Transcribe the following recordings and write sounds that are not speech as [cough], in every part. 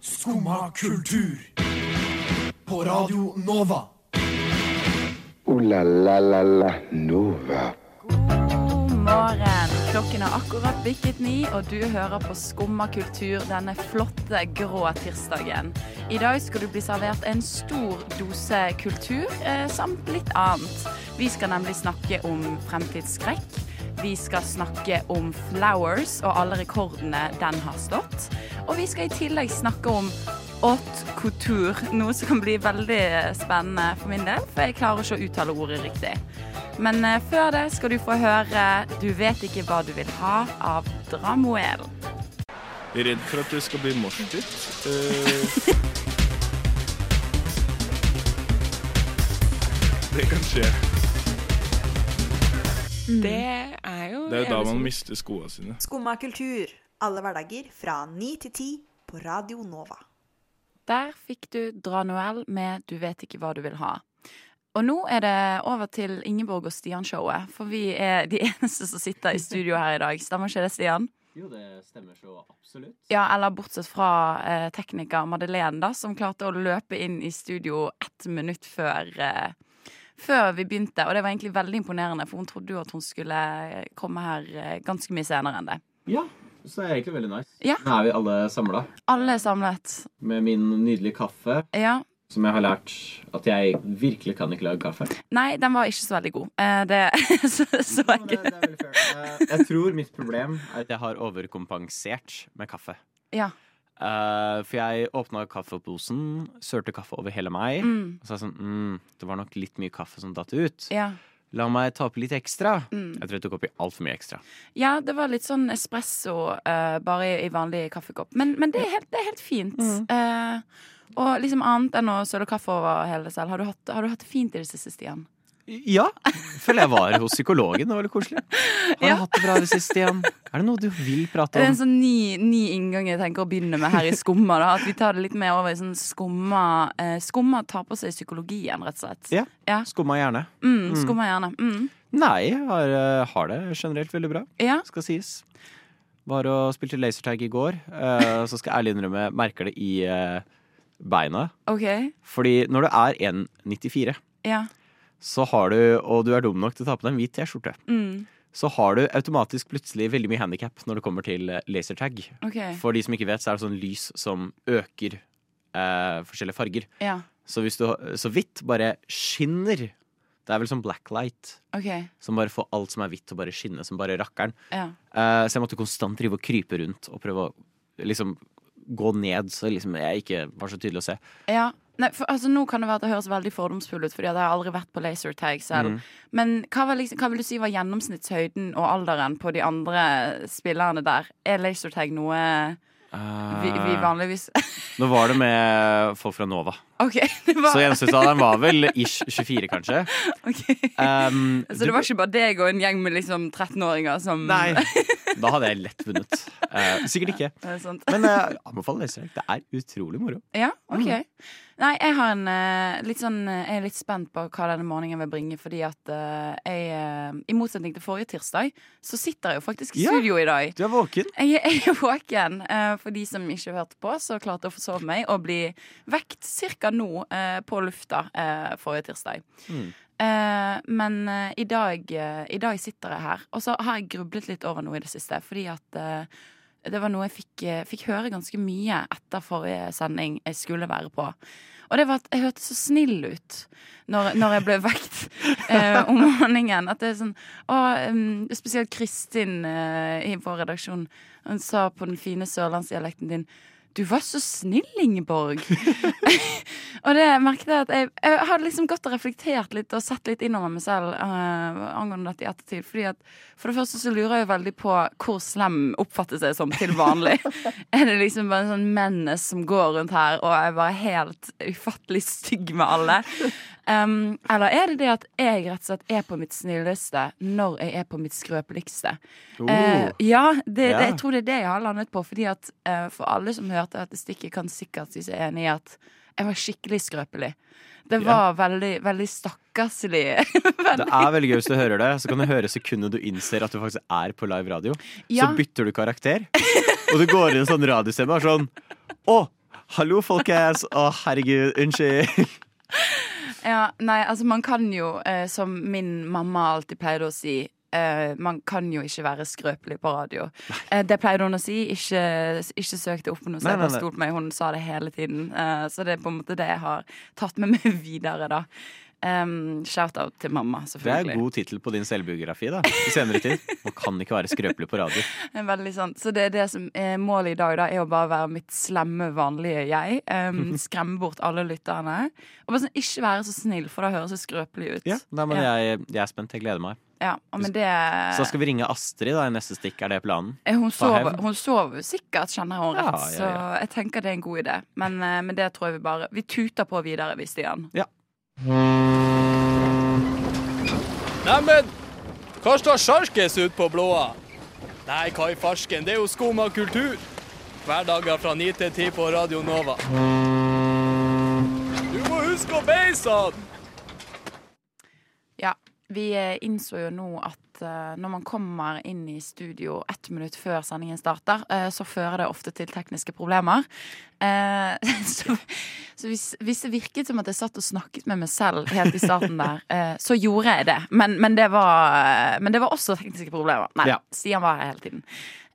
Skumma kultur. På Radio Nova. O-la-la-la-la Nova. God morgen. Klokken er akkurat bikket ni, og du hører på Skumma kultur denne flotte, grå tirsdagen. I dag skal du bli servert en stor dose kultur eh, samt litt annet. Vi skal nemlig snakke om fremtidsskrekk. Vi skal snakke om Flowers og alle rekordene den har stått. Og vi skal i tillegg snakke om haute couture, noe som kan bli veldig spennende for min del, for jeg klarer ikke å uttale ordet riktig. Men eh, før det skal du få høre 'Du vet ikke hva du vil ha' av Dramoel. Redd for at det skal bli morsdytt. Eh, [laughs] det kan skje. Det er jo Det er jo da man mister skoene sine. Skumma kultur. Alle hverdager fra 9 til 10 på Radio Nova. Der fikk du Dra Noel med 'Du vet ikke hva du vil ha'. Og nå er det over til Ingeborg og Stian-showet, for vi er de [laughs] eneste som sitter i studio her i dag. Stemmer ikke det, Stian? Jo, det stemmer så absolutt. Ja, eller bortsett fra eh, tekniker Madeleine, da, som klarte å løpe inn i studio ett minutt før, eh, før vi begynte. Og det var egentlig veldig imponerende, for hun trodde jo at hun skulle komme her eh, ganske mye senere enn det. Ja, så det er egentlig veldig nice. Ja. Nå er vi alle samla Alle er samlet. med min nydelige kaffe, Ja. som jeg har lært at jeg virkelig kan ikke lage kaffe. Nei, den var ikke så veldig god. Eh, det [laughs] så, så det, det er veldig fair. Eh, Jeg tror mitt problem er at jeg har overkompensert med kaffe. Ja. Eh, for jeg åpna kaffeposen, sørte kaffe over hele meg. Mm, Og sa sånn mm, Det var nok litt mye kaffe som datt ut. ja. La meg ta oppi litt ekstra. Mm. Jeg tror jeg tok oppi altfor mye ekstra. ja, det var litt sånn espresso uh, bare i, i vanlig kaffekopp. Men, men det, er helt, det er helt fint. Eh, og liksom annet enn å søle kaffe over hele deg selv. Har du, hatt, har du hatt det fint i det siste, Stian? Ja. Føler jeg var hos psykologen. Det var litt koselig. Har Ja. du hatt det bra i det siste, igjen? Er det noe du vil prate om? Det er en sånn ny, ny inngang jeg tenker å begynne med her i Skumma. Da, at vi tar det litt mer over i sånn Skumma eh, Skumma tar på seg psykologien, rett og slett. Ja. Ja. Skumma gjerne. Mm, skumma gjerne. Mm. Nei, jeg har, eh, har det generelt veldig bra, Ja. skal sies. Var og spilte lasertag i går. eh, [laughs] så skal jeg ærlig innrømme, merker det i eh, beina. OK. Fordi når du er 1,94, Ja. Så har du, og du er dum nok til å ta på deg en hvit T-skjorte, Mm. så har du automatisk plutselig veldig mye handikap når det kommer til eh, lasertag. Okay. For de som ikke vet, så er det sånn lys som øker eh, forskjellige farger. Ja. Så hvis du Så hvitt bare skinner. Det er vel sånn blacklight, Okay. som bare får alt som er hvitt, til å bare skinne som bare rakkeren. Ja. Eh, så jeg måtte konstant drive og krype rundt og prøve å liksom gå ned, så liksom jeg ikke var så tydelig å se. ja. Nei, for, altså, nå kan det være at det høres veldig fordomsfull ut, Fordi jeg har aldri vært på lasertag selv. Mm. Men hva, var liksom, hva vil du si var gjennomsnittshøyden og alderen på de andre spillerne der? Er lasertag noe vi, vi Eh, vanligvis Nå var det med folk fra Nova, OK. [laughs] Det var, så gjennomsnittsalderen var vel ish 24, kanskje. Okay. Um, [laughs] Så det var ikke bare deg og en gjeng med liksom 13-åringer som Nei. Da hadde jeg lett vunnet. Uh, sikkert ikke. Ja, det? Men uh, anbefaler lasertag. Det er utrolig moro. Ja, OK. Mm. Nei, jeg har en uh, litt sånn Jeg er litt spent på hva denne morgenen vil bringe, fordi at uh, jeg I motsetning til forrige tirsdag, så sitter jeg jo faktisk i Ja. studio i dag. Du er våken. [laughs] Jeg, jeg er våken. eh, for de som ikke hørte på, så klarte jeg å forsove meg og bli vekt ca. nå eh, på lufta eh, forrige tirsdag. Mm. Eh, men i, dag, i dag sitter jeg her, og så har jeg grublet litt over noe i det siste. Fordi at det var noe jeg fikk, fikk høre ganske mye etter forrige sending jeg skulle være på. Og det var at jeg hørtes så snill ut når, når jeg ble vekt [laughs] eh, om morgenen. At det er sånn og, um, spesielt Kristin eh, i vår redaksjon. Hun sa på den fine sørlandsdialekten din du var så snill, Ingeborg. [laughs] og det merket jeg at jeg, jeg hadde liksom gått og reflektert litt og sett litt innover meg selv uh, angående dette i ettertid. Fordi at For det første så lurer jeg veldig på hvor slem oppfattes jeg som til vanlig. [laughs] er det liksom bare en sånn mennes som går rundt her og er bare helt ufattelig stygg med alle? Um, eller er det det at jeg rett og slett er på mitt snilleste når jeg er på mitt skrøpeligste? Uh, ja, det, det, jeg tror det er det jeg har landet på. Fordi at uh, For alle som hørte dette stikket, kan sikkert si seg enig i at jeg var skikkelig skrøpelig. Det var var veldig, veldig stakkarslig [laughs] Det er veldig gøy hvis du hører det. Så kan du høre sekundet du innser at du faktisk er på live radio. Ja. Så bytter du karakter, og du går inn i en sånn radiostemme og er sånn Å, hallo, folkens. Å, herregud. Unnskyld. [laughs] Ja, nei, altså man kan jo, eh, som min mamma alltid pleide å si eh, man kan jo ikke være skrøpelig på radio. Eh, det pleide hun å si. Ikke, ikke søk det opp på noe, så jeg bare stol på meg. Hun sa det hele tiden. Eh, så det er på en måte det jeg har tatt med meg [laughs] videre, da. Um, Shout-out til mamma, selvfølgelig. Det er en god tittel på din selvbiografi da, i senere tid. Man kan ikke være skrøpelig på radio. [laughs] Det Veldig sant. Så det er det som er målet i dag, da, er å bare være mitt slemme, vanlige jeg. Um, [laughs] skremme bort alle lytterne. Og bare sånn, ikke være så snill, for da høres det skrøpelig ut. Ja, nei, men Ja. jeg, jeg er spent. Jeg gleder meg. Ja, men det Så da skal vi ringe Astrid da, i neste stikk. Er det planen? Eh, Hun sover, hun sover sikkert, kjenner hun rett. ja, ja. Så jeg tenker det er en god idé. Men men, det tror jeg vi bare Vi tuter på videre, vi, Stian. Ja. Neimen, hva står sjarkes ut på blåa? Nei, hva i farsken, det er jo skum av kultur. Hverdager fra 9 til 10 på Radio Nova. Du må huske å beise han! Ja. Vi eh, innså jo nå at eh, når man kommer inn i studio ett minutt før sendingen starter, eh, så fører det ofte til tekniske problemer. Eh, [laughs] så så hvis, hvis det virket som at jeg satt og snakket med meg selv helt i starten der, [laughs] så gjorde jeg det. Men, men, det var, men det var også tekniske problemer. Nei, Ja. Stian var her hele tiden.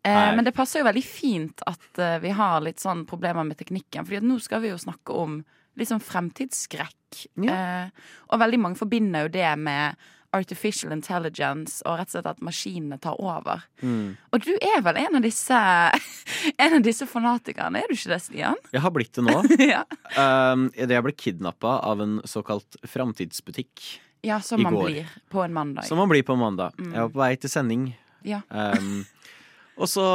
Nei. men det passer jo veldig fint at vi har litt sånn problemer med teknikken. Fordi at nå skal vi jo snakke om litt sånn fremtidsskrekk. Eh, og veldig mange forbinder jo det med artificial intelligence og rett og slett at maskinene tar over. Mm. Og du er vel en av disse [laughs] En av disse fanatikerne, er du ikke det, Stian? Jeg har blitt det nå. [laughs] ja. Um, jeg ble kidnappa av en såkalt framtidsbutikk. ja, som I man blir på en mandag. Som man blir på en mandag. Mm. Jeg var på vei til sending. Ja. Um, [laughs] og så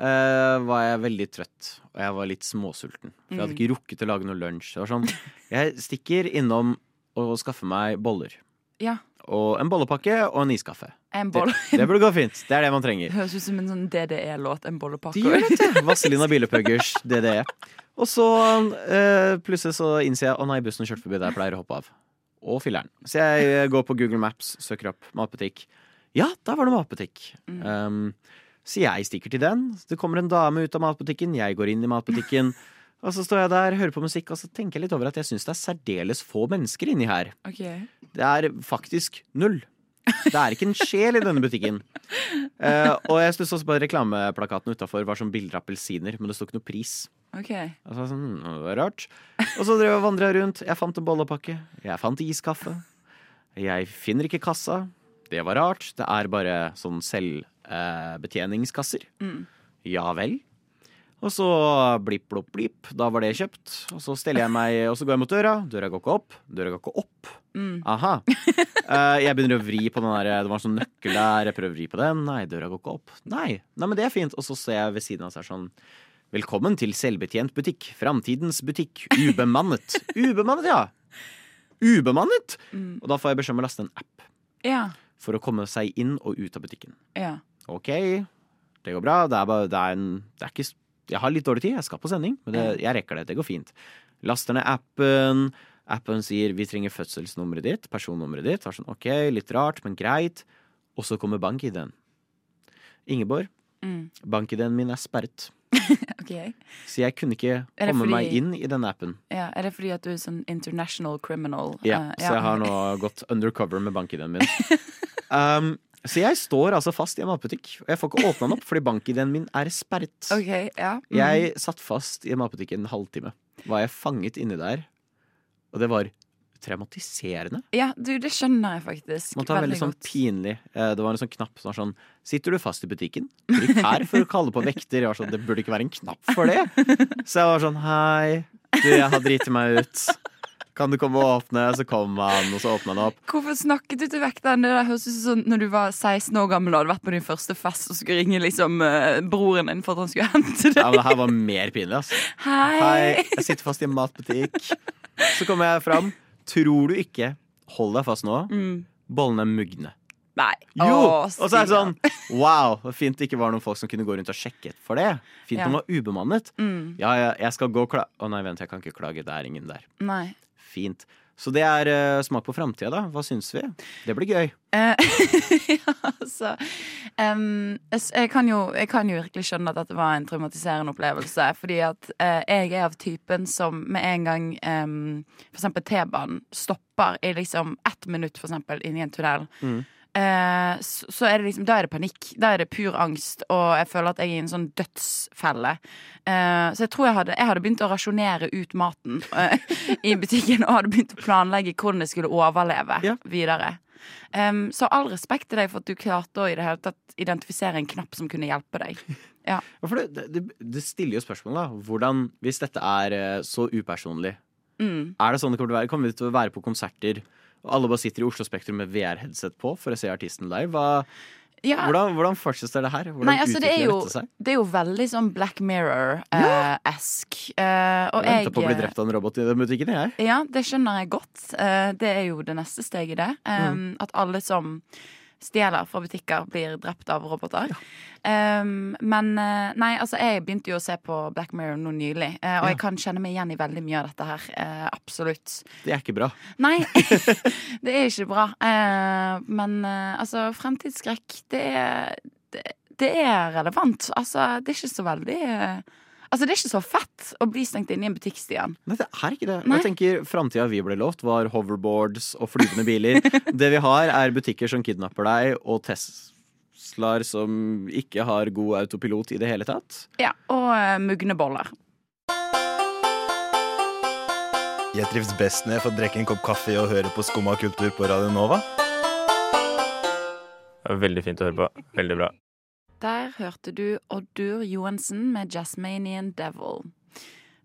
eh, var jeg veldig trøtt, og jeg var litt småsulten. For jeg hadde Mm. ikke rukket å lage noe lunsj. Det var sånn, jeg stikker innom og skaffer meg boller. Ja. Og en bollepakke og en iskaffe. En Det, det burde gå fint. Det er det man trenger. Høres ut som en sånn DDE-låt. En bollepakke. De gjør! Vazelina Bielepuggers DDE. Og så eh, plutselig så innser jeg å nei, bussen kjørte forbi der jeg pleier å hoppe av. Og filler'n. Så jeg eh, går på Google Maps, søker opp matbutikk. Ja, der var det matbutikk. Um, så jeg stikker til den. Det kommer en dame ut av matbutikken, jeg går inn i matbutikken. Og så står jeg der, hører på musikk, og så tenker jeg litt over at jeg syns det er særdeles få mennesker inni her. Okay. Det er faktisk null. Det er ikke en sjel i denne butikken. Uh, [laughs] og jeg stusset også på reklameplakaten utafor var sånn bilder av appelsiner, men det sto ikke noe pris. Okay. Og så sånn, «Hm, det var rart. Og så drev jeg og vandra rundt. Jeg fant en bollepakke. Jeg fant iskaffe. Jeg finner ikke kassa. Det var rart. Det er bare sånn selvbetjeningskasser. Mm. Ja vel. Og så blipp, blopp, blipp. Da var det kjøpt. Og så steller jeg meg, og så går jeg mot døra. Døra går ikke opp. Døra går ikke opp. Mm. Aha. Eh, jeg begynner å vri på den der Det var en sånn nøkkel der. Jeg prøver å vri på den. Nei, døra går ikke opp. Nei, Nei men det er fint. Og så ser jeg ved siden av seg sånn Velkommen til selvbetjent butikk. Framtidens butikk. Ubemannet. Ubemannet, ja. Ubemannet! Mm. Og da får jeg beskjed om å laste en app Ja. for å komme seg inn og ut av butikken. Ja. OK, det går bra. Det er bare det er en det er ikke, Jeg har litt dårlig tid, jeg skal på sending, men det, jeg rekker det. Det går fint. Laster ned appen. Appen sier vi trenger fødselsnummeret ditt, personnummeret ditt. Var sånn, OK, litt rart, men greit. Og så kommer bank-ID-en. Ingeborg, Mm. bank-ID-en min er sperret. [laughs] Ok. Så jeg kunne ikke komme fordi, meg inn i denne appen. Ja. Er det fordi at du er sånn international criminal? Ja, Eh, Så jeg har nå gått undercover med bank-ID-en min. [laughs] Um, så jeg står altså fast i en matbutikk, og jeg får ikke åpna den opp fordi bank-ID-en min er sperret. Ok, ja. Mm. Jeg satt fast i en matbutikk en halvtime. Var jeg fanget inni der, og det var traumatiserende. Ja, du, det skjønner jeg faktisk. Man tar veldig sånn godt. pinlig eh, Det var en sånn knapp som var sånn Sitter du fast i butikken? Trykk her for å kalle på vekter. Jeg var sånn, Det burde ikke være en knapp for det. [laughs] Så jeg var sånn Hei, du, jeg har driti meg ut. Kan du komme og åpne? Så kom han, og så åpna han opp. Hvorfor snakket du til vekteren? Det høres ut som sånn når du var 16 år gammel og hadde vært på din første fest og skulle ringe liksom eh, broren din for at han skulle [laughs] hente deg. Ja, men Det her var mer pinlig, altså. Hei! Hei, jeg sitter fast i en matbutikk. Så kommer jeg fram. Tror du ikke Hold deg fast nå. Mm. Bollene er mugne. Nei. Jo! Og så er det sånn Wow, fint det ikke var noen folk som kunne gå rundt og sjekke for det. Fint Ja. den var ubemannet. Mm. Ja, ja, jeg skal gå og klage Å nei, vent, jeg kan ikke klage. Det er ingen der. Nei. Fint. Så det er uh, smak på framtida, da. Hva syns vi? Det blir gøy. Uh, [laughs] ja, altså um, jeg, kan jo, jeg kan jo virkelig skjønne at dette var en traumatiserende opplevelse. Fordi at uh, jeg er av typen som med en gang um, for eksempel T-banen stopper i liksom ett minutt, for eksempel, inni en tunnel. Eh, så, så er det liksom, da er det panikk. Da er det pur angst, og jeg føler at jeg er i en sånn dødsfelle. Eh, så jeg tror jeg hadde, jeg hadde begynt å rasjonere ut maten eh, [laughs] i butikken, og hadde begynt å planlegge hvordan jeg skulle overleve Ja. videre. Um, så all respekt til deg for at du klarte å i det hele tatt identifisere en knapp som kunne hjelpe deg. Ja, [laughs] det, det, det stiller jo spørsmål, da. Hvordan, hvis dette er så upersonlig, Mm. er det sånn det kommer til å være? Kommer vi til å være på konserter, alle bare sitter i Oslo Spektrum med VR-headset på for å se artisten live? Hva, Ja, hvordan, hvordan fortsetter det her? Hvordan Nei, altså det er, jo, det er jo veldig sånn Black Mirror-esk. Eh, og Jeg venter på å bli drept av en robot i den butikken, jeg. Ja, det skjønner jeg godt. Eh, det er jo det neste steget, det. Um, At alle som stjeler fra butikker, blir drept av roboter. Um, men eh, nei, altså, jeg begynte jo å se på Black Mirror nå nylig, eh, og Ja. jeg kan kjenne meg igjen i veldig mye av dette her. Uh, absolutt. Det er ikke bra. Nei, [laughs] [laughs] det er ikke bra. Uh, men uh, altså, fremtidsskrekk, det er, det, det er relevant. Altså, det er ikke så veldig Altså, det er ikke så fett å bli stengt inne i en butikk, Stian. Nei, det er ikke det. Nei. Jeg tenker Framtida vi ble lovt, var hoverboards og flyvende biler. [laughs] det vi har, er butikker som kidnapper deg, og Teslaer som ikke har god autopilot i det hele tatt. Ja, og uh, mugne boller. Jeg trives best når jeg får drikke en kopp kaffe og høre på Skumma kultur på Radio Nova. Veldig fint å høre på. Veldig bra. Der hørte du Oddur Johansen med 'Jasmanian Devil'.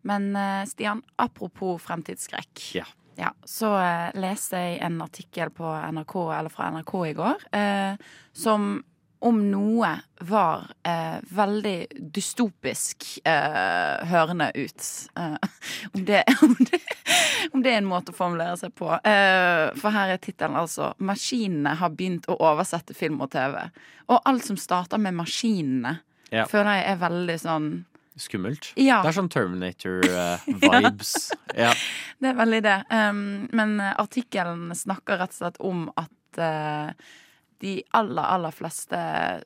Men eh, Stian, apropos fremtidsskrekk. Ja. Ja, så eh, leste jeg en artikkel på NRK, eller fra NRK i går, eh, som om noe var eh, veldig dystopisk eh, hørende ut. Eh, om, det, [laughs] om, det, om det er en måte å formulere seg på. Eh, for her er tittelen altså 'Maskinene har begynt å oversette film og TV'. Og alt som starter med maskinene, Ja. føler jeg er veldig sånn Skummelt. Ja. Det er sånn Terminator-vibes. [laughs] ja. Det er veldig det. Um, men eh, artikkelen snakker rett og slett om at eh, de aller, aller fleste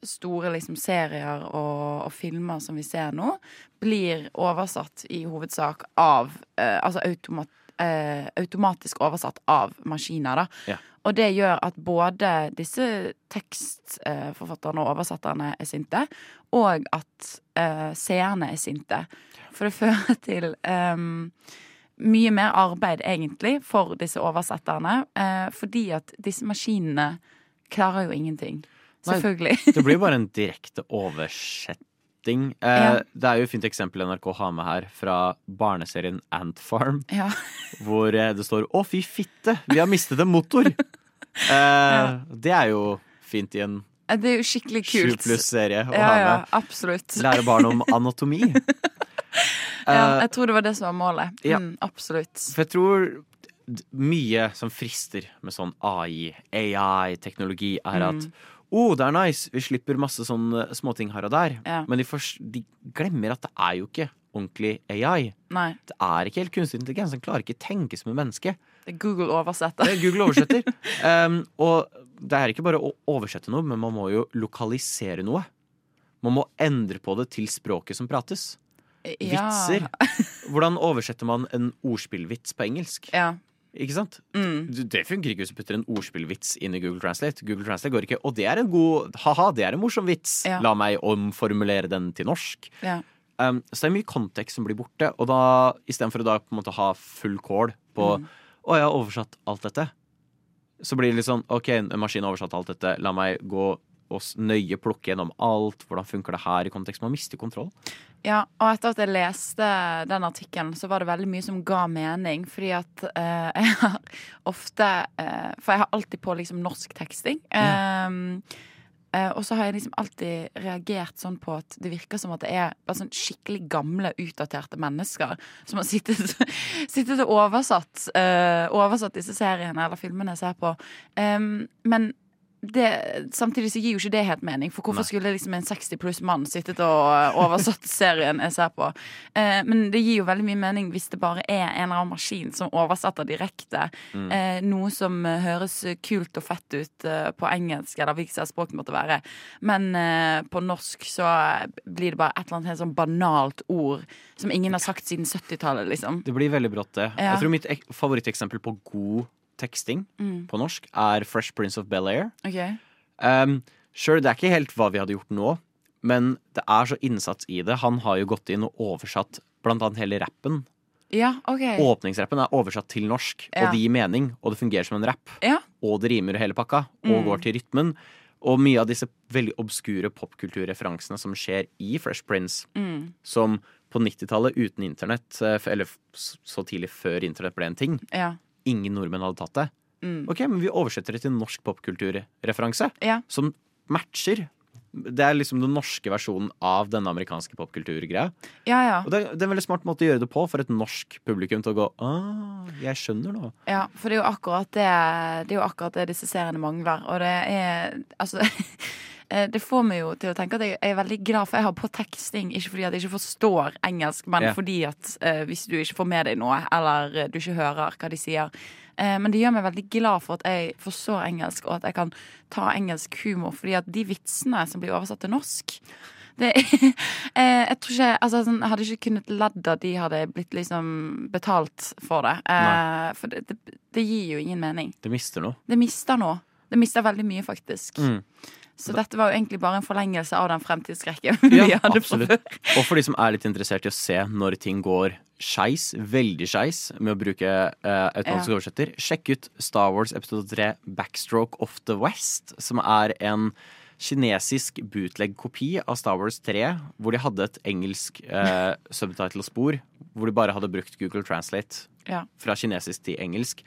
store liksom, serier og, og filmer som vi ser nå, blir oversatt i hovedsak av eh, Altså automat, eh, automatisk oversatt av maskiner, da. Ja. Og det gjør at både disse tekstforfatterne og oversetterne er sinte, og at eh, seerne er sinte. For det fører til em, mye mer arbeid, egentlig, for disse oversetterne. Eh, fordi at disse maskinene klarer jo ingenting. Nei. Selvfølgelig. [laughs] Det blir bare en direkte oversetting. Eh, Ja. Det er jo et fint eksempel NRK har med her fra barneserien Ant Farm, [laughs] ja. hvor eh, det står 'Å, fy fitte, vi har mistet en motor'. [laughs] Eh, Det er jo fint i en Det er jo skikkelig kult. pluss-serie å Ja, ha ja, med. absolutt. Lære barn om anatomi. Ja, Eh, jeg tror det var det som var målet. ja. Mm, absolutt. For jeg tror mye som frister med sånn AI, AI-teknologi, er at Mm. oh, det er nice, vi slipper masse sånne småting her og der. Ja. Men de, fors- de glemmer at det er jo ikke ordentlig AI. Nei, Det er ikke helt kunstig intelligens. Den klarer ikke tenke som et menneske. det er Google oversetter. Det er Google oversetter. um, [laughs] og det er ikke bare å oversette noe, men man må jo lokalisere noe. Man må endre på det til språket som prates. Ja. Vitser. [laughs] Hvordan oversetter man en ordspillvits på engelsk? Ja. Ikke sant? Mm. Det funker ikke hvis du putter en ordspillvits inn i Google Translate. Google Translate går ikke, Og det er en god Ha-ha, det er en morsom vits. Ja. La meg omformulere den til norsk. Ja. Um, så det er mye kontekst som blir borte, og da istedenfor å da på en måte ha full kål på Mm. Å, jeg har oversatt alt dette. Så blir det litt sånn OK, en maskin har oversatt alt dette. La meg gå og nøye plukke gjennom alt. Hvordan funker det her i kontekst? Man mister kontroll. Ja, og etter at jeg leste den artikkelen, så var det veldig mye som ga mening. Fordi at uh, [laughs] jeg har ofte uh, For jeg har alltid på liksom norsk teksting. Um, uh, og så har jeg liksom alltid reagert sånn på at det virker som at det er bare sånn skikkelig gamle, utdaterte mennesker som har sittet, [laughs] sittet og oversatt, oversatt disse seriene eller filmene jeg ser på. Um, men det, samtidig så gir jo ikke det helt mening, for hvorfor skulle liksom en 60 pluss mann sittet og eh, oversatt [laughs] serien jeg ser på? Eh, men det gir jo veldig mye mening hvis det bare er en eller annen maskin som oversetter direkte. Mm. Eh, noe som eh, høres kult og fett ut eh, på engelsk, eller hvilket språk det måtte være. Men eh, på norsk så blir det bare et eller annet helt sånn banalt ord som ingen har sagt siden 70-tallet, liksom. Det blir veldig brått, det. Ja. Jeg tror mitt favoritteksempel på god teksting Mm. på norsk er Fresh Prince of Bel-Air. Okay. Um, sure, det er ikke helt hva vi hadde gjort nå, men det er så innsats i det. Han har jo gått inn og oversatt blant annet hele rappen. Ja, OK. Åpningsrappen er oversatt til norsk, Ja. og det gir mening, og det fungerer som en rapp. Ja. Og det rimer hele pakka, og Mm. går til rytmen. Og mye av disse veldig obskure popkulturreferansene som skjer i Fresh Prince, Mm. som på 90-tallet uten internett, eh, eller så tidlig før internett ble en ting, Ja. Ingen nordmenn hadde tatt det. Mm. Ok, men vi oversetter det til norsk popkulturreferanse Ja. som matcher. Det er liksom den norske versjonen av denne amerikanske popkulturgreia. Ja, ja. Og det, er- det er en veldig smart måte å gjøre det på for et norsk publikum til å gå ah, jeg skjønner nå. Ja, for det er jo akkurat det Det er jo akkurat det disse seriene mangler. Og det er Altså [laughs] Det får meg jo til å tenke at jeg er veldig glad for jeg har på teksting. Ikke fordi at jeg ikke forstår engelsk, men yeah. fordi at uh, hvis du ikke får med deg noe, eller eh, du ikke hører hva de sier. uh, men det gjør meg veldig glad for at jeg forstår engelsk, og at jeg kan ta engelsk humor. Fordi at de vitsene som blir oversatt til norsk det, [laughs] eh, jeg tror ikke altså, sånn, Jeg hadde ikke kunnet ledd at de hadde blitt liksom betalt for det. Eh, for det, det, det gir jo ingen mening. Det mister noe. Det mister noe. Det mista veldig mye, faktisk. Mm. Så dette var jo egentlig bare en forlengelse av den fremtidsskrekken [laughs] Ja, vi hadde absolutt. før. Og for de som er litt interessert i å se når ting går skeis, veldig skeis, med å bruke uh, automatisk Ja. oversetter, sjekk ut Star Wars episode 3 Backstroke of the West, som er en kinesisk bootleg-kopi av Star Wars 3, hvor de hadde et engelsk uh, [laughs] subtitle-spor, hvor de bare hadde brukt Google Translate Ja. fra kinesisk til engelsk.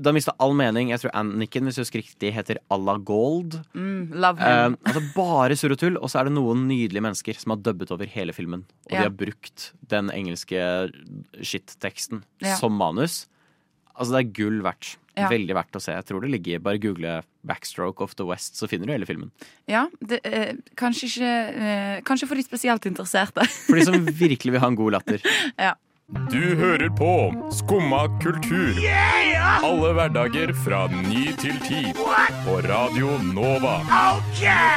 Da mista all mening. Jeg tror Anniken, hvis jeg husker riktig, heter Alla Gold. Mm, love Eh, altså bare surr og tull, og så er det noen nydelige mennesker som har dubbet over hele filmen. Og Ja. de har brukt den engelske shit-teksten Ja. som manus. Altså det er gull verdt. Ja. Veldig verdt å se. Jeg tror det ligger Bare google 'Backstroke of the West', så finner du hele filmen. Ja, det, eh, kanskje ikke eh, Kanskje for de spesielt interesserte. For de som [laughs] virkelig vil ha en god latter. ja. Du hører på Skumma kultur. Alle hverdager fra ny til ti. På Radio Nova.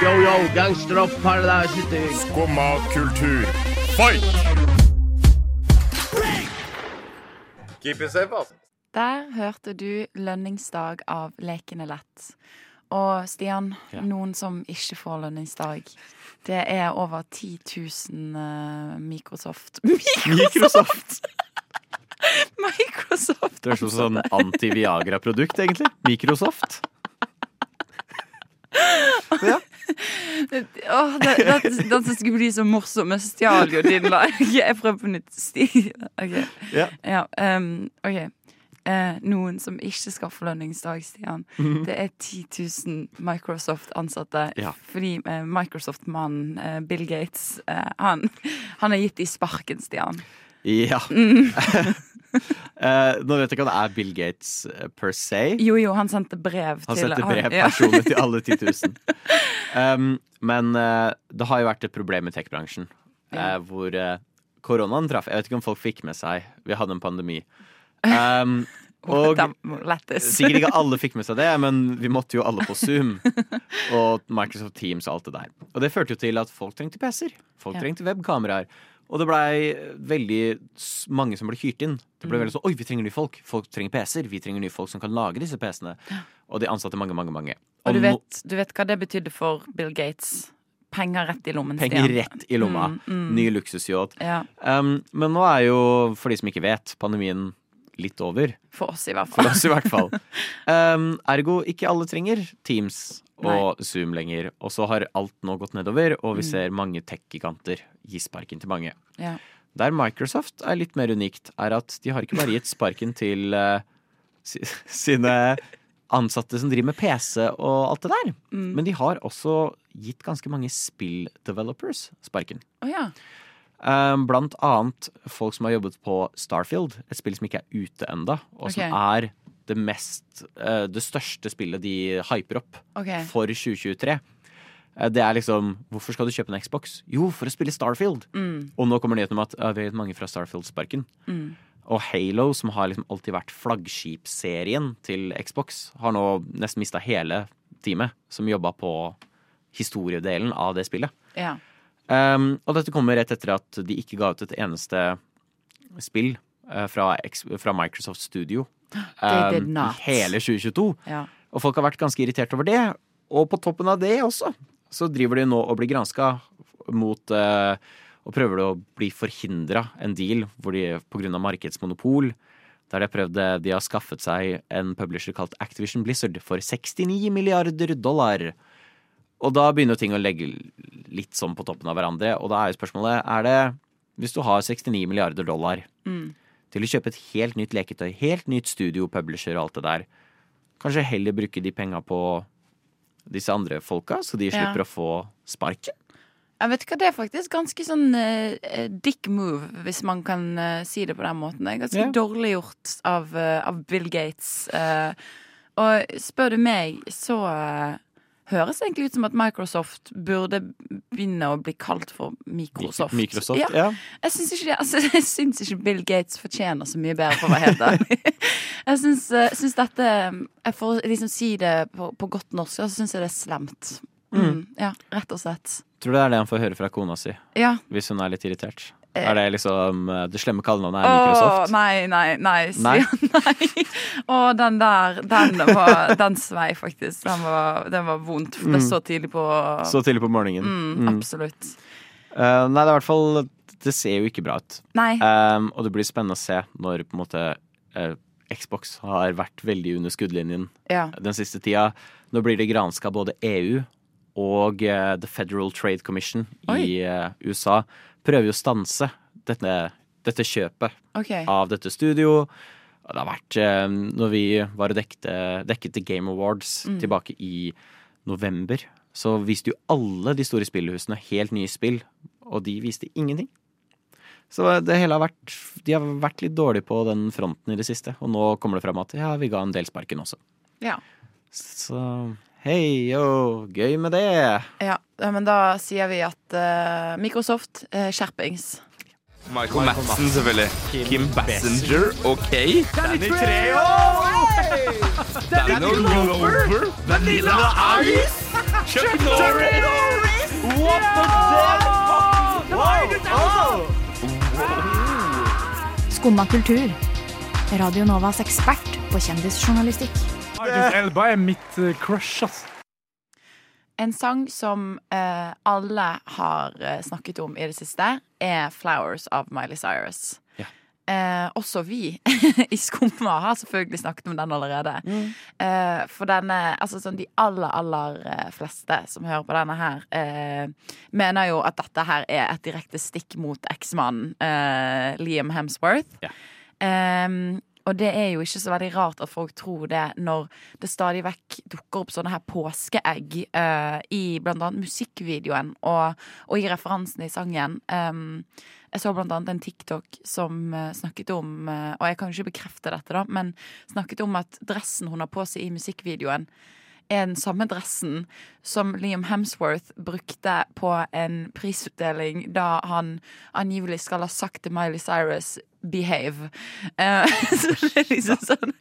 Yo, yo, gangsteropp, paradise. Skumma kultur, fight! Keep it safe, ass. Der hørte du 'Lønningsdag' av Lekende lett. Og Stian, Ja. noen som ikke får lønningsdag. Det er over 10 000 eh, Microsoft [laughs] Microsoft! [laughs] Microsoft! Det er som sånn anti-Viagra-produkt, egentlig. Microsoft. [laughs] Åh, det, det, som skulle bli så morsom, men stjal jo din lag. Jeg prøver på nytt. Sti. Okay. Ja. Ja, um, ok. Eh, noen som ikke skal få lønningsdag, Stian. Mhm. Det er 10 000 Microsoft-ansatte. Ja. Fordi eh, Microsoft-mannen eh, Bill Gates, eh, han, han har gitt de sparken, Stian. Ja. Mm. [laughs] Eh, nå vet jeg ikke om det er Bill Gates per se. Jo, jo, han sendte brev Han til sendte brev ja. personlig til alle 10 000. [laughs] Um, men uh, det har jo vært et problem i tech-bransjen Ja. uh, hvor uh, koronaen traff. Jeg vet ikke om folk fikk med seg Vi hadde en pandemi. [laughs] Um, og sikkert ikke alle fikk med seg det, men vi måtte jo alle på Zoom. [laughs] Og Microsoft Teams og alt det der. Og det førte jo til at folk trengte PC-er. Folk trengte webkameraer. Og det blei veldig mange som ble hyrt inn. Det ble Mm. veldig sånn Oi, vi trenger nye folk. Folk trenger PC-er. Vi trenger nye folk som kan lage disse PC-ene. Og de ansatte mange, mange, mange. Og du vet, du vet hva det betydde for Bill Gates? Penger rett i lommen, Penger rett i lomma. Mm, mm. Ny luksusyacht. Ja, Um, men nå er jo, for de som ikke vet, pandemien litt over. for oss i hvert fall. For oss i hvert fall. Um, [laughs] ergo ikke alle trenger Teams og Zoom lenger. Og så har alt nå gått nedover, og vi Mm. ser mange tech-giganter gi sparken til mange. Ja. Der Microsoft er litt mer unikt, er at de har ikke bare gitt sparken til uh, [laughs] sine ansatte som driver med PC og alt det der, Mm. men de har også gitt ganske mange spill-developers sparken. Oh, ja. Um, blant annet folk som har jobbet på Starfield, et spill som ikke er ute enda, og som okay. er det mest eh, Det største spillet de hyper opp okay. for 2023. Eh, Det er liksom Hvorfor skal du kjøpe en Xbox? Jo, for å spille Starfield. Mm. Og nå kommer nyheten om at ja, vi vet mange fra Starfield-sparken. Mm. Og Halo, som har liksom alltid vært flaggskipserien til Xbox, har nå nesten mista hele teamet som jobba på historiedelen av det spillet. Ja. Um, og dette kommer rett etter at de ikke ga ut et eneste spill uh, fra, fra Microsoft Studio um, hele 2022. Ja. Og folk har vært ganske irritert over det. Og på toppen av det også, så driver de nå og blir granska mot uh, Og prøver å bli forhindra en deal hvor de pga. markedsmonopol der de har prøvd De har skaffet seg en publisher kalt Activision Blizzard for 69 milliarder dollar. Og da begynner ting å legge litt sånn på toppen av hverandre. Og da er jo spørsmålet er det Hvis du har 69 milliarder dollar Mm. til å kjøpe et helt nytt leketøy, helt nytt studio, publisher og alt det der, kanskje heller bruke de penga på disse andre folka, så de Ja. slipper å få sparken? Jeg vet ikke, Det er faktisk ganske sånn uh, dick move, hvis man kan uh, si det på den måten. Det er ganske yeah. dårlig gjort av, uh, av Bill Gates. og spør du meg, så høres egentlig ut som at Microsoft burde begynne å bli kalt for Microsoft. Microsoft, ja. Jeg syns ikke, altså, [laughs] ikke Bill Gates fortjener så mye bedre, for å være helt. [laughs] Jeg syns, eh, dette Jeg får liksom si det på, på godt norsk, så syns jeg det er slemt. Mm, Mm. Ja, rett og slett. Tror du det er det han får høre fra kona si, Ja. hvis hun er litt irritert? Eh. Er det liksom eh, det slemme kallenavnet er Åh, nei, nei, nei. Nei? [laughs] Nei. Å, den der, den var Den svei faktisk. Den var, den var vondt. For det er Mm. så tidlig på Så tidlig på morgenen. Mm, Mm. Absolutt. Uh, nei, det er i hvert fall Det ser jo ikke bra ut. Nei. Um, og det blir spennende å se når på en måte uh, Xbox har vært veldig under skuddlinjen Ja. den siste tida. Nå blir det granska både EU og eh, The Federal Trade Commission i eh, USA. Prøver jo å stanse dette, dette kjøpet okay. av dette studio. Det har vært eh, Når vi var og dekte, dekket The Game Awards Mm. tilbake i november, så viste jo alle de store spillhusene helt nye spill, og de viste ingenting. Så det hele har vært De har vært litt dårlige på den fronten i det siste, og nå kommer det fram at ja, vi ga en del sparken også. Ja. Så hei yo, gøy med det. ja. Men da sier vi at uh, Microsoft, uh, skjerpings. Michael Madsen, selvfølgelig. Kim Bassinger, OK. Danny Treo! Danny Glover. Vanilla Ice. Chuck Norris. What the fuck? Skumma kultur. Radio Novas ekspert på kjendisjournalistikk. Idris Elba er mitt eh, crush, ass. En sang som eh, alle har eh, snakket om i det siste, er 'Flowers' av Miley Cyrus. Eh, også vi [laughs] i Skumma har selvfølgelig snakket om den allerede. Eh, for denne Altså sånn de aller, aller eh, fleste som hører på denne her, eh, mener jo at dette her er et direkte stikk mot eksmannen eh, Liam Hemsworth. Ehm, og det er jo ikke så veldig rart at folk tror det når det stadig vekk dukker opp sånne her påskeegg uh, i blant annet musikkvideoen og, og i referansen i sangen. Um, jeg så blant annet en TikTok som eh, snakket om, uh, og jeg kan jo ikke bekrefte dette, da, men snakket om at dressen hun har på seg i musikkvideoen, er den samme dressen som Liam Hemsworth brukte på en prisutdeling da han angivelig skal ha sagt til Miley Cyrus 'behave'. Eh, [laughs] så det er liksom sånn,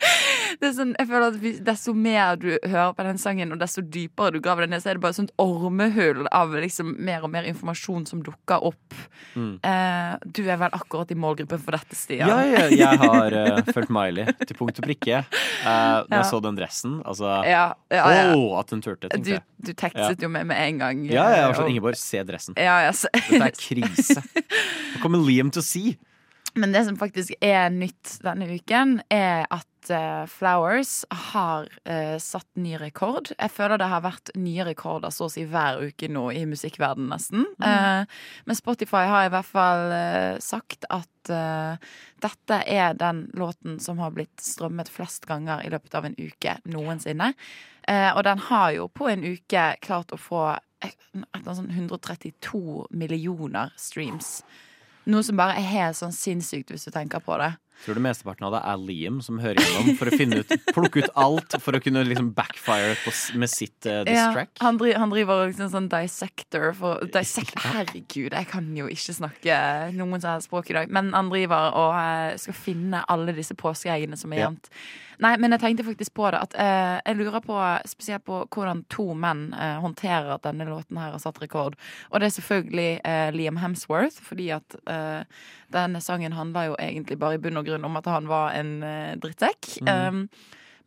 det er sånn Jeg føler at desto mer du hører på den sangen, og desto dypere du graver deg ned, så er det bare et sånt ormehull av liksom mer og mer informasjon som dukker opp. Mm. Eh, du er vel akkurat i målgruppen for dette, Stian? Ja, ja, jeg har uh, [laughs] fulgt Miley til punkt og prikke. Uh, når Ja. jeg så den dressen, altså Ja, ja, ja. Å, at hun turte, tenkte Du, jeg. du tekstet Ja. jo med med en gang. Ja, jeg var sånn Ingeborg, se dressen. Dette er krise. [laughs] Hva kommer Liam til å si? Men det som faktisk er nytt denne uken, er at uh, Flowers har uh, satt ny rekord. Jeg føler det har vært nye rekorder så å si hver uke nå i musikkverdenen, nesten. Eh, men Spotify har i hvert fall sagt at dette er den låten som har blitt strømmet flest ganger i løpet av en uke noensinne. Og den har jo på en uke klart å få et, et, et, annet sånn 132 millioner streams. Noe som bare er helt sånn sinnssykt, hvis du tenker på det. Tror du mesteparten av det er Liam som hører gjennom for å finne ut Plukke ut alt for å kunne liksom backfire på, med sitt uh, diss Ja, han, driver, han driver liksom sånn dissector for [laughs] dissect, Herregud, jeg kan jo ikke snakke noen som har språk i dag. Men han driver og uh, skal finne alle disse påskeeggene som er Ja. Nei, men jeg tenkte faktisk på det. At eh, jeg lurer på spesielt på hvordan to menn eh, håndterer at denne låten her har satt rekord. Og det er selvfølgelig eh, Liam Hemsworth, fordi at eh, denne sangen handler jo egentlig bare i bunn og grunn om at han var en eh, drittsekk. Mm. Um,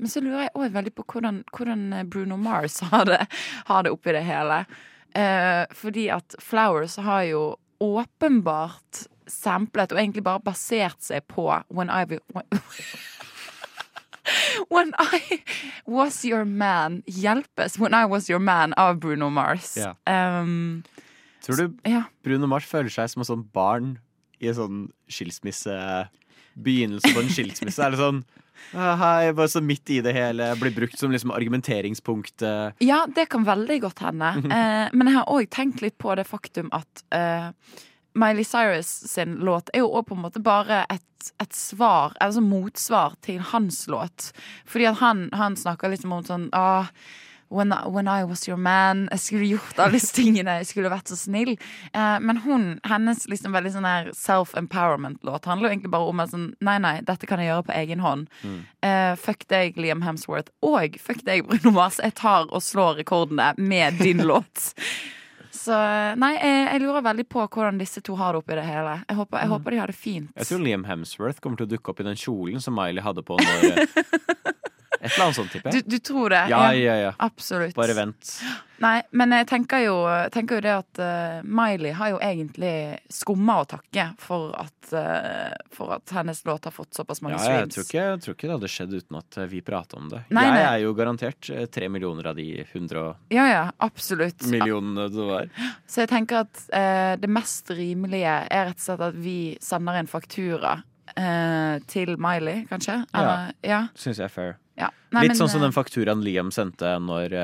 men så lurer jeg også veldig på hvordan, hvordan Bruno Mars [laughs] har det, har det oppi det hele. Eh, fordi at Flowers har jo åpenbart samplet og egentlig bare basert seg på When I [laughs] [laughs] When I Was Your Man Hjelpes When I Was Your Man av Bruno Mars. Ja. Um, Tror du ja. Bruno Mars føler seg som et sånt barn i en sånn skilsmisse Begynnelse på en skilsmisse? Er det sånn «Ah, Hei, bare så midt i det hele blir brukt som liksom argumenteringspunkt. Ja, det kan veldig godt hende. [laughs] Eh, men jeg har òg tenkt litt på det faktum at eh, Miley Cyrus sin låt er jo òg på en måte bare et, et svar, altså motsvar til hans låt. Fordi at han, han snakker liksom om sånn ah, when, I, when I was your man Jeg skulle gjort alle disse tingene, jeg skulle vært så snill. Eh, men hun, hennes liksom veldig sånn her self-empowerment-låt handler jo egentlig bare om at sånn Nei, nei, dette kan jeg gjøre på egen hånd. Eh, fuck deg, Liam Hemsworth. Og fuck deg, Bruno Mars. Jeg tar og slår rekordene med din [laughs] låt. Så nei, jeg, jeg lurer veldig på hvordan disse to har det oppi det hele. Jeg håper, jeg håper de har det fint. Jeg tror Liam Hemsworth kommer til å dukke opp i den kjolen som Miley hadde på når eh, [laughs] Et eller annet sånt, tipper Du, jeg. du tror det? Ja, ja, ja. Absolutt. Bare vent. Nei, men jeg tenker jo, tenker jo det at uh, Miley har jo egentlig skumma å takke for at, uh, for at hennes låt har fått såpass mange Ja, jeg streams. tror ikke, jeg tror ikke det hadde skjedd uten at eh, vi prata om det. Nei, jeg nei. er jo garantert tre millioner av de hundre Ja, ja, absolutt. millionene det var. Så jeg tenker at uh, det mest rimelige er rett og slett at vi sender en faktura til Miley, kanskje? Ja. Eller, ja. Syns jeg er fair. ja. Nei, Litt men, sånn som den fakturaen Liam sendte når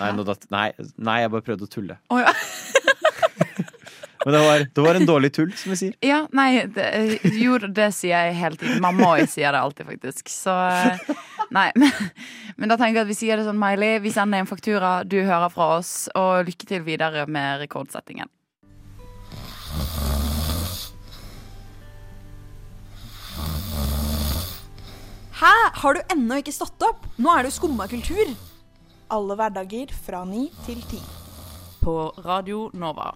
Nei, nå datt, nei, nei, jeg bare prøvde å tulle. Oh, ja. [laughs] Men det var, det var en dårlig tull, som vi sier. Ja, nei, det, jo, det sier jeg hele tiden. Mamma òg sier det alltid, faktisk. Så eh, nei. Men, men da tenker jeg at vi sier det sånn, Miley. Vi sender en faktura, du hører fra oss, og lykke til videre med rekordsettingen. Hæ? Har du ennå ikke stått opp? Nå er det jo skumma kultur. Alle hverdager fra ni til ti. På Radio Nova.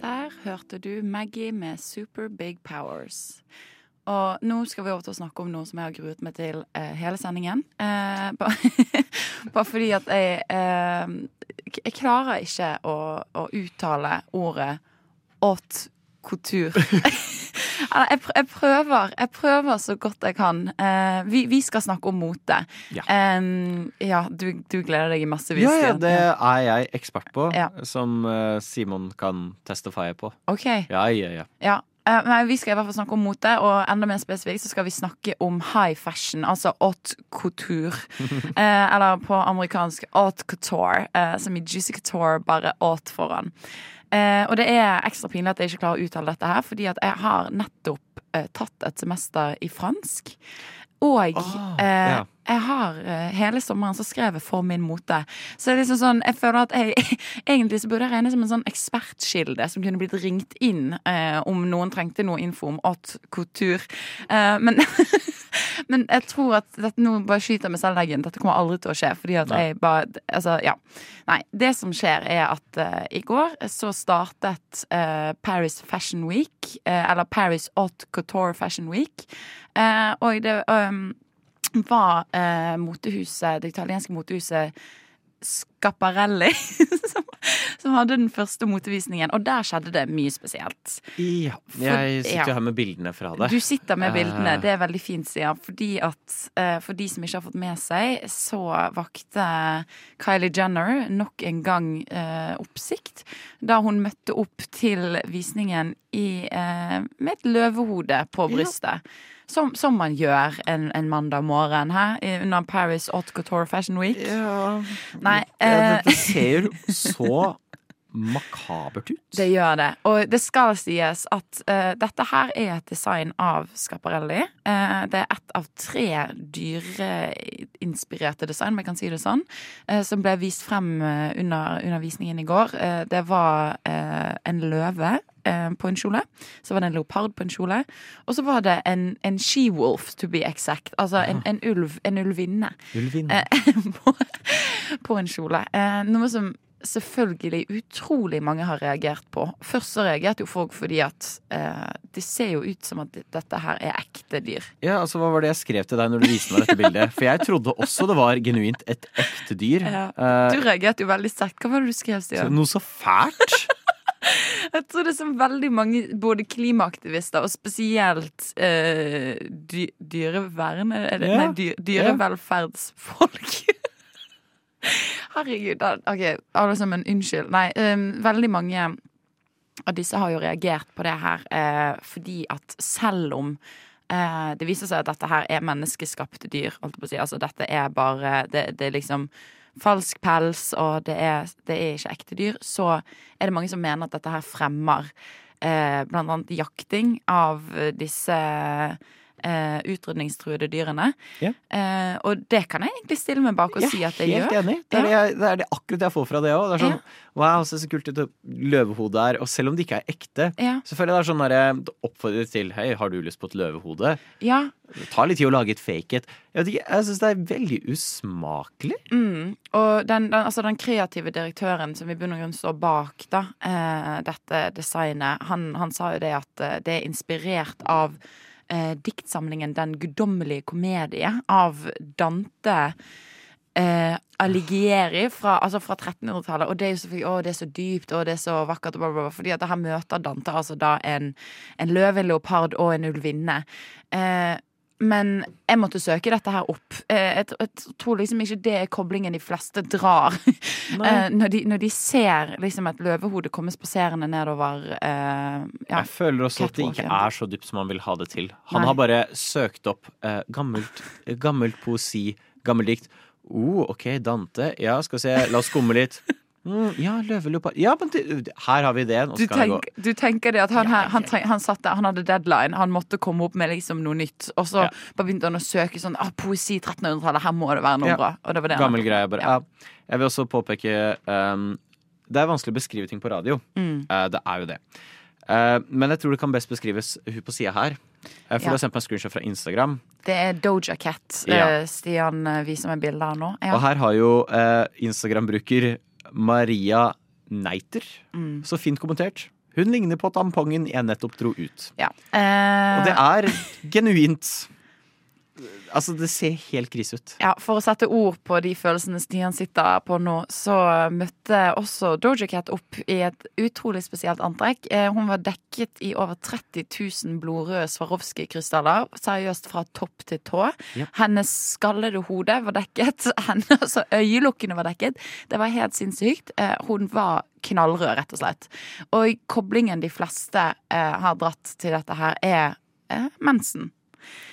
Der hørte du Maggie med Super Big Powers. Og nå skal vi over til å snakke om noe som jeg har gruet meg til eh, hele sendingen. Eh, [laughs] bare, bare fordi at jeg eh, Jeg klarer ikke å, å uttale ordet haute couture. [laughs] Jeg, jeg, prøver, jeg prøver så godt jeg kan. Eh, vi, vi skal snakke om mote. Ja. Ja, du, du gleder deg i massevis. Ja, ja, det er jeg ekspert på, Ja. som eh, Simon kan testifye på. OK. Ja, ja, ja. Ja. Eh, nei, vi skal i hvert fall snakke om mote, og enda mer spesifikt så skal vi snakke om high fashion, altså haute couture. [laughs] eh, eller på amerikansk haute couture, eh, som i juicy couture, bare haute foran. Eh, og det er ekstra pinlig at jeg ikke klarer å uttale dette her, fordi at jeg har nettopp eh, tatt et semester i fransk. Og eh, ja. jeg har eh, hele sommeren så skrev jeg for min mote. Så det er liksom sånn, jeg føler at jeg [laughs] egentlig så burde jeg regne som en sånn ekspertskilde som kunne blitt ringt inn eh, om noen trengte noe info om haute couture. Eh, men, [laughs] men jeg tror at dette nå bare skyter meg selv i leggen. Dette kommer aldri til å skje. Fordi at Nei. jeg bare Altså, ja. Nei. Det som skjer, er at uh, i går så startet uh, Paris Fashion Week, Uh, eller Paris Haute Couture Fashion Week. Og det um, var eh, motehuset, det italienske motehuset Scaparelli [laughs] som, som hadde den første motevisningen. Og der skjedde det mye spesielt. Ja, jeg sitter ja. her med bildene fra det. Du sitter med bildene. Eh, Det er veldig fint, Stian. Fordi at eh, for de som ikke har fått med seg, så vakte Kylie Jenner nok en gang eh, oppsikt da hun møtte opp til visningen i, eh, med et løvehode på brystet. Som, som man gjør en, en mandag morgen her under Paris Haute Couture Fashion Week. Nei, ja, eh, Dette ser jo så makabert ut. Det gjør det. Og det skal sies at uh, dette her er et design av Scaparelli. Uh, det er ett av tre dyreinspirerte design, om jeg kan si det sånn, uh, som ble vist frem under undervisningen i går. Det var en løve eh, på en kjole. Så var det en leopard på en kjole. Og så var det en, en she-wolf, to be exact. Altså en, en ulv. En ulvinne. Ulvinne. Eh, [laughs] på, på en kjole. Eh, noe som selvfølgelig utrolig mange har reagert på. Først så reagerte jo folk fordi at eh, det ser jo ut som at dette her er ekte dyr. Ja, altså Hva var det jeg skrev til deg når du viste meg dette bildet? For jeg trodde også det var genuint et ekte dyr. Ja. Du reagerte jo veldig sterkt. Hva var det du skrev, Stian? noe så fælt! [laughs] Jeg tror det er så veldig mange både klimaaktivister og spesielt eh, dy dyrevern er det? Ja. Nei, dy dyrevelferdsfolk. [laughs] Herregud. OK, alle sammen, unnskyld. Nei, um, veldig mange av disse har jo reagert på det her eh, fordi at selv om eh, det viser seg at dette her er menneskeskapte dyr, holdt på å si. Altså dette er bare Det, det er liksom falsk pels, og det er, det er ikke ekte dyr, så er det mange som mener at dette her fremmer eh, blant annet jakting av disse eh, utrydningstruede dyrene. Ja. Eh, og det kan jeg egentlig stille meg bak og si at det Helt gjør. enig. Det er, det, jeg- det er det akkurat jeg får fra det òg. Det er sånn Ja. wow, se så kult ut løvehode er. Og selv om det ikke er ekte, Ja. så føler jeg det er sånn der, det oppfordrer til Hei, har du lyst på et løvehode? Ja. Det tar litt tid å lage et fake et. Jeg, vet ikke, jeg syns det er veldig usmakelig. Mm. Og den, den, altså den kreative direktøren som i bunn og grunn står bak da, eh, dette designet, han, han sa jo det at eh, det er inspirert av eh, diktsamlingen Den guddommelige komedie av Dante eh, Alighieri fra, altså fra 1300-tallet. Og det er jo å, det er så dypt og det er så vakkert. Og bla, bla, bla, fordi at her møter Dante altså da en, en løve, en leopard og en ulvinne. Eh, men jeg måtte søke dette her opp. Eh, Jeg, tror liksom ikke det er koblingen de fleste drar. [laughs] Eh, når, de, når de ser liksom et løvehode komme spaserende nedover eh, ja, Jeg føler også at det ikke er så dypt som han vil ha det til. Han Nei. har bare søkt opp eh, gammelt, gammelt poesi, gammelt dikt. Oh, OK, Dante. Ja, skal vi se, la oss skumme litt. Mm, ja, løveleopard. Ja, men det, her har vi det. Du, tenk, du tenker det at han, her, han, treng, han satt der, han hadde deadline, han måtte komme opp med liksom noe nytt. Og så bare begynte han å søke sånn ah, poesi 1300-tallet, her må det være noe Ja. bra. Og det var det Gammel greie, bare. Ja. Jeg vil også påpeke um, Det er vanskelig å beskrive ting på radio. Mm. Uh, det er jo det. Uh, men jeg tror det kan best beskrives hun på sida her. Uh, for Ja. du har sendt meg en screenshot fra Instagram. Det er Doja Cat Ja. eh, Stian eh, viser meg bilder nå. Ja. Og her har jo eh, Instagram-bruker Maria Neiter Mm. så fint kommentert. Hun ligner på tampongen jeg nettopp dro ut. Ja. Eh, Og det er genuint Altså, det ser helt krise ut. Ja, For å sette ord på de følelsene Stian sitter på nå, så møtte også Doja Cat opp i et utrolig spesielt antrekk. Eh, Hun var dekket i over 30 000 blodrøde Swarovski-krystaller. Seriøst fra topp til tå. Ja. Hennes skallede hode var dekket. [laughs] Hennes, altså øyelokkene var dekket. Det var helt sinnssykt. Eh, Hun var knallrød, rett og slett. Og koblingen de fleste eh, har dratt til dette her, er mensen.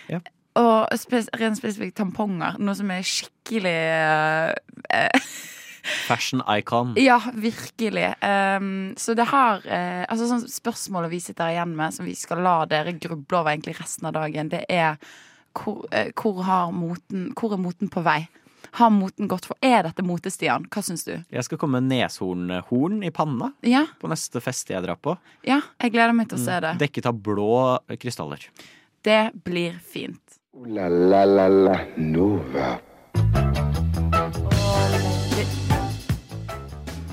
Ja. Og spes rent spesifikt tamponger. Noe som er skikkelig eh, [laughs] Fashion icon. Ja, virkelig. Um, så det har uh, Altså sånn Spørsmålet vi sitter igjen med, som vi skal la dere gruble over egentlig resten av dagen, det er hvor, uh, hvor har moten Hvor er moten på vei? Har moten gått for Er dette mote, Stian? Hva syns du? Jeg skal komme med neshornhorn i panna Ja, på neste fest jeg drar på. ja, jeg gleder meg til å se det. Dekket av blå krystaller. Det blir fint. Ooh la la la la Nova.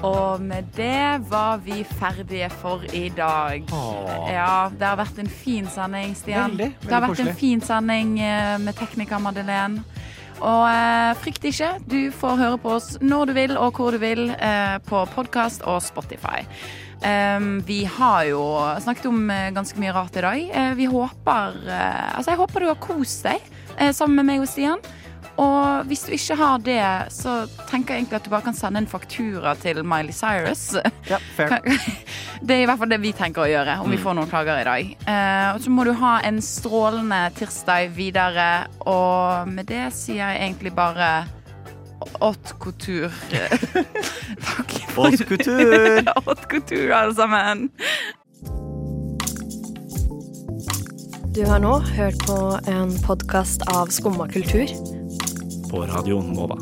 Og med det var vi ferdige for i dag. Åh. Ja, det har vært en fin sending, Stian. Veldig, veldig det har vært koselig. en fin sending eh, med tekniker Madeleine. Og eh, frykt ikke, du får høre på oss når du vil og hvor du vil eh, på podkast og Spotify. Um, vi har jo snakket om eh, ganske mye rart i dag. Vi håper Altså, jeg håper du har kost deg sammen med meg og Stian. Og hvis du ikke har det, så tenker jeg egentlig at du bare kan sende en faktura til Miley Cyrus. Ja, fair. [laughs] Det er i hvert fall det vi tenker å gjøre, om vi får noen klager i dag. Eh, og så må du ha en strålende tirsdag videre. Og med det sier jeg egentlig bare haute couture. [laughs] Takk Haute couture! [laughs] Haute couture, alle sammen. Du har nå hørt på en podkast av Skumma kultur. På Radio Nova.